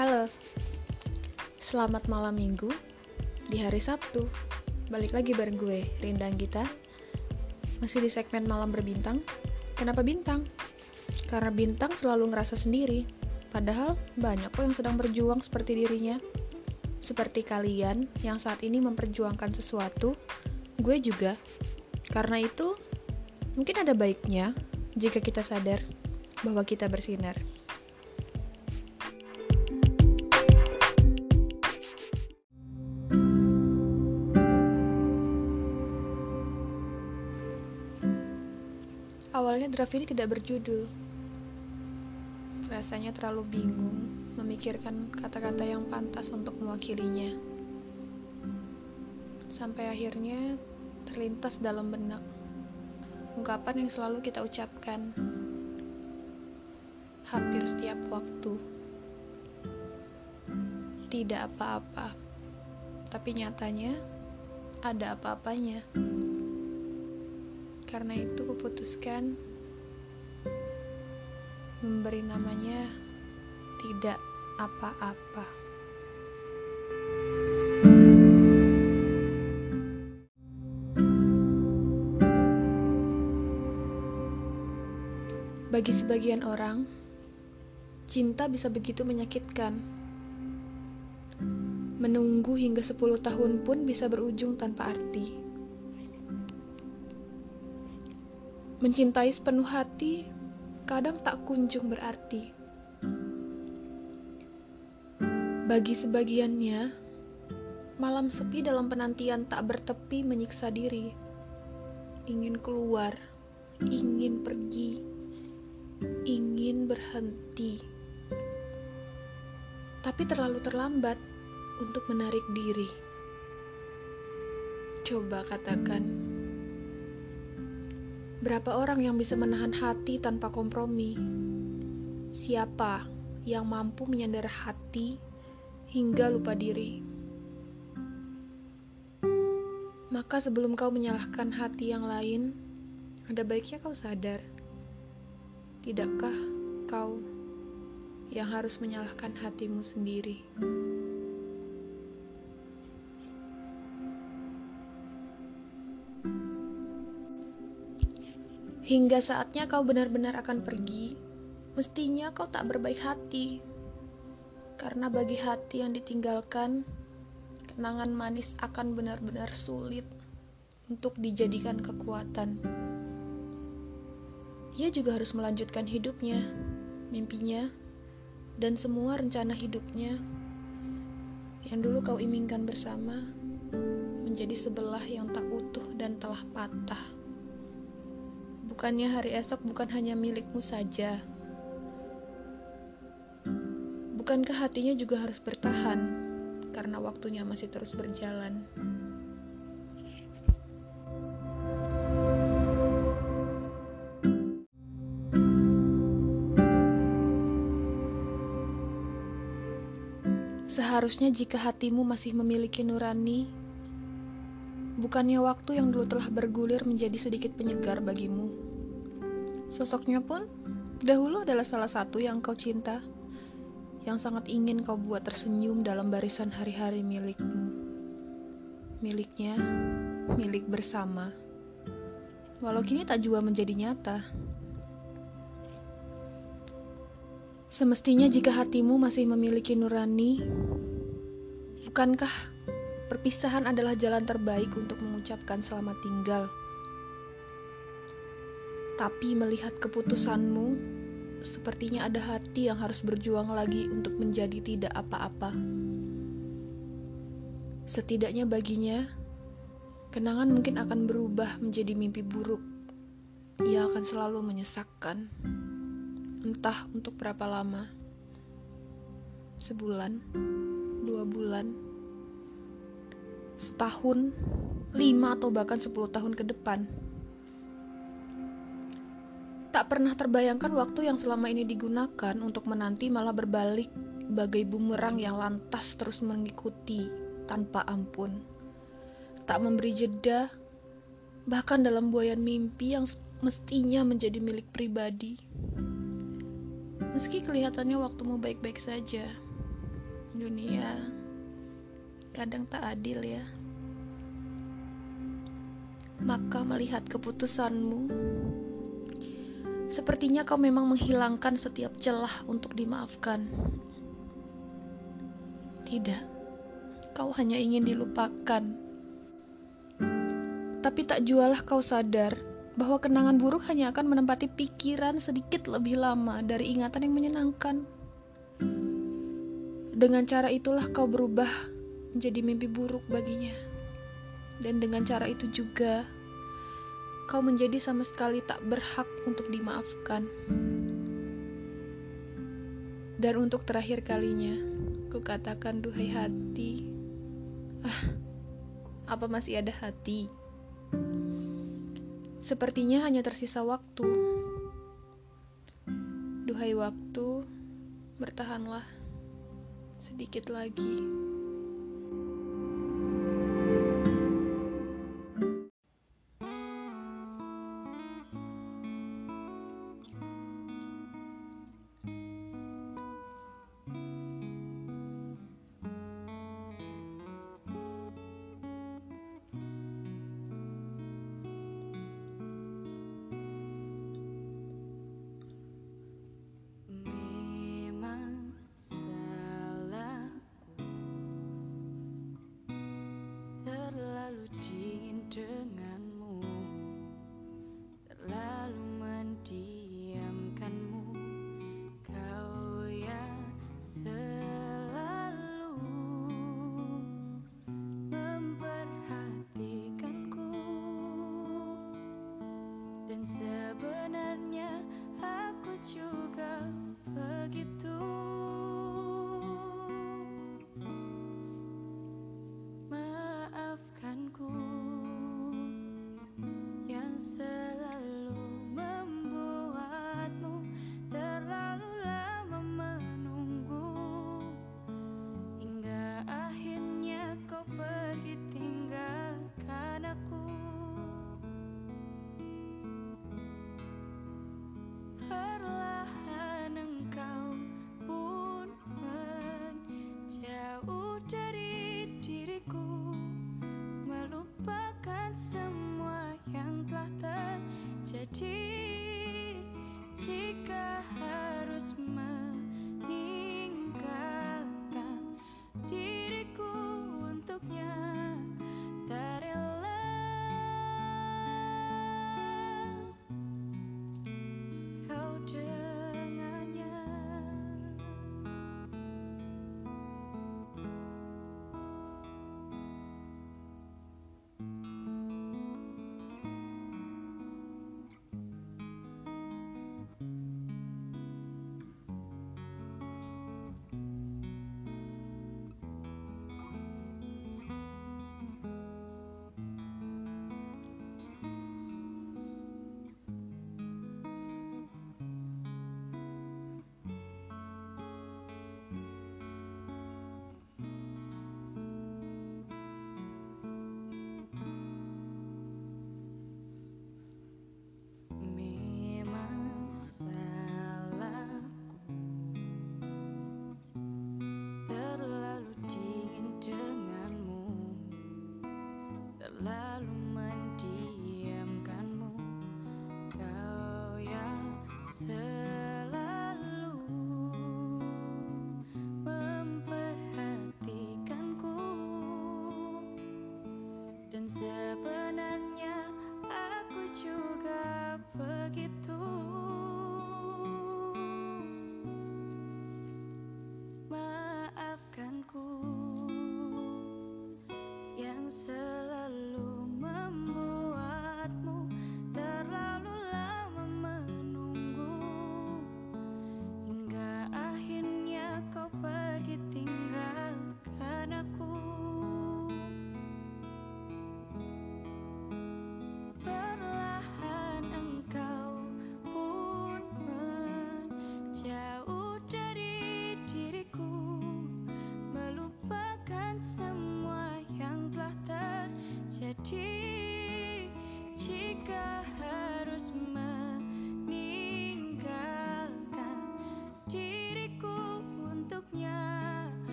Halo, selamat malam minggu di hari Sabtu. Balik lagi bareng gue, Rindang Gita. Masih di segmen malam berbintang. Kenapa bintang? Karena bintang selalu ngerasa sendiri. Padahal banyak kok yang sedang berjuang seperti dirinya. Seperti kalian yang saat ini memperjuangkan sesuatu, gue juga. Karena itu, mungkin ada baiknya jika kita sadar bahwa kita bersinar. Awalnya draft ini tidak berjudul. Rasanya terlalu bingung memikirkan kata-kata yang pantas untuk mewakilinya. Sampai akhirnya terlintas dalam benak ungkapan yang selalu kita ucapkan hampir setiap waktu. Tidak apa-apa, tapi nyatanya ada apa-apanya. Karena itu kuputuskan memberi namanya tidak apa-apa. Bagi sebagian orang, cinta bisa begitu menyakitkan. Menunggu hingga 10 tahun pun bisa berujung tanpa arti. Mencintai sepenuh hati kadang tak kunjung berarti. Bagi sebagiannya, malam sepi dalam penantian tak bertepi menyiksa diri. Ingin keluar, ingin pergi, ingin berhenti tapi terlalu terlambat untuk menarik diri. Coba katakan, berapa orang yang bisa menahan hati tanpa kompromi? Siapa yang mampu menyandar hati hingga lupa diri? Maka sebelum kau menyalahkan hati yang lain, ada baiknya kau sadar. Tidakkah kau yang harus menyalahkan hatimu sendiri. Hingga saatnya kau benar-benar akan pergi, mestinya kau tak berbaik hati. Karena bagi hati yang ditinggalkan, kenangan manis akan benar-benar sulit untuk dijadikan kekuatan. Ia juga harus melanjutkan hidupnya, mimpinya, dan semua rencana hidupnya yang dulu kau imingkan bersama menjadi sebelah yang tak utuh dan telah patah. Bukannya hari esok bukan hanya milikmu saja. Bukankah hatinya juga harus bertahan karena waktunya masih terus berjalan? Seharusnya jika hatimu masih memiliki nurani, bukannya waktu yang dulu telah bergulir menjadi sedikit penyegar bagimu. Sosoknya pun dahulu adalah salah satu yang kau cinta, yang sangat ingin kau buat tersenyum dalam barisan hari-hari milikmu. Miliknya, milik bersama. Walau kini tak jua menjadi nyata. Semestinya jika hatimu masih memiliki nurani, bukankah perpisahan adalah jalan terbaik untuk mengucapkan selamat tinggal? Tapi melihat keputusanmu, sepertinya ada hati yang harus berjuang lagi untuk menjadi tidak apa-apa. Setidaknya baginya, kenangan mungkin akan berubah menjadi mimpi buruk. Ia akan selalu menyesakkan entah untuk berapa lama. Sebulan, dua bulan, setahun, lima atau bahkan sepuluh tahun ke depan. Tak pernah terbayangkan waktu yang selama ini digunakan untuk menanti malah berbalik bagai bumerang yang lantas terus mengikuti tanpa ampun. Tak memberi jeda, bahkan dalam buayan mimpi yang mestinya menjadi milik pribadi. Meski kelihatannya waktumu baik-baik saja, Dunia kadang tak adil ya. Maka melihat keputusanmu, sepertinya kau memang menghilangkan setiap celah untuk dimaafkan. Tidak, kau hanya ingin dilupakan. Tapi tak jualah kau sadar bahwa kenangan buruk hanya akan menempati pikiran sedikit lebih lama dari ingatan yang menyenangkan. Dengan cara itulah kau berubah menjadi mimpi buruk baginya. Dan dengan cara itu juga kau menjadi sama sekali tak berhak untuk dimaafkan. Dan untuk terakhir kalinya, ku katakan duhai hati, ah, apa masih ada hati? Sepertinya hanya tersisa waktu. Duhai waktu, bertahanlah sedikit lagi. Sebenarnya aku juga begitu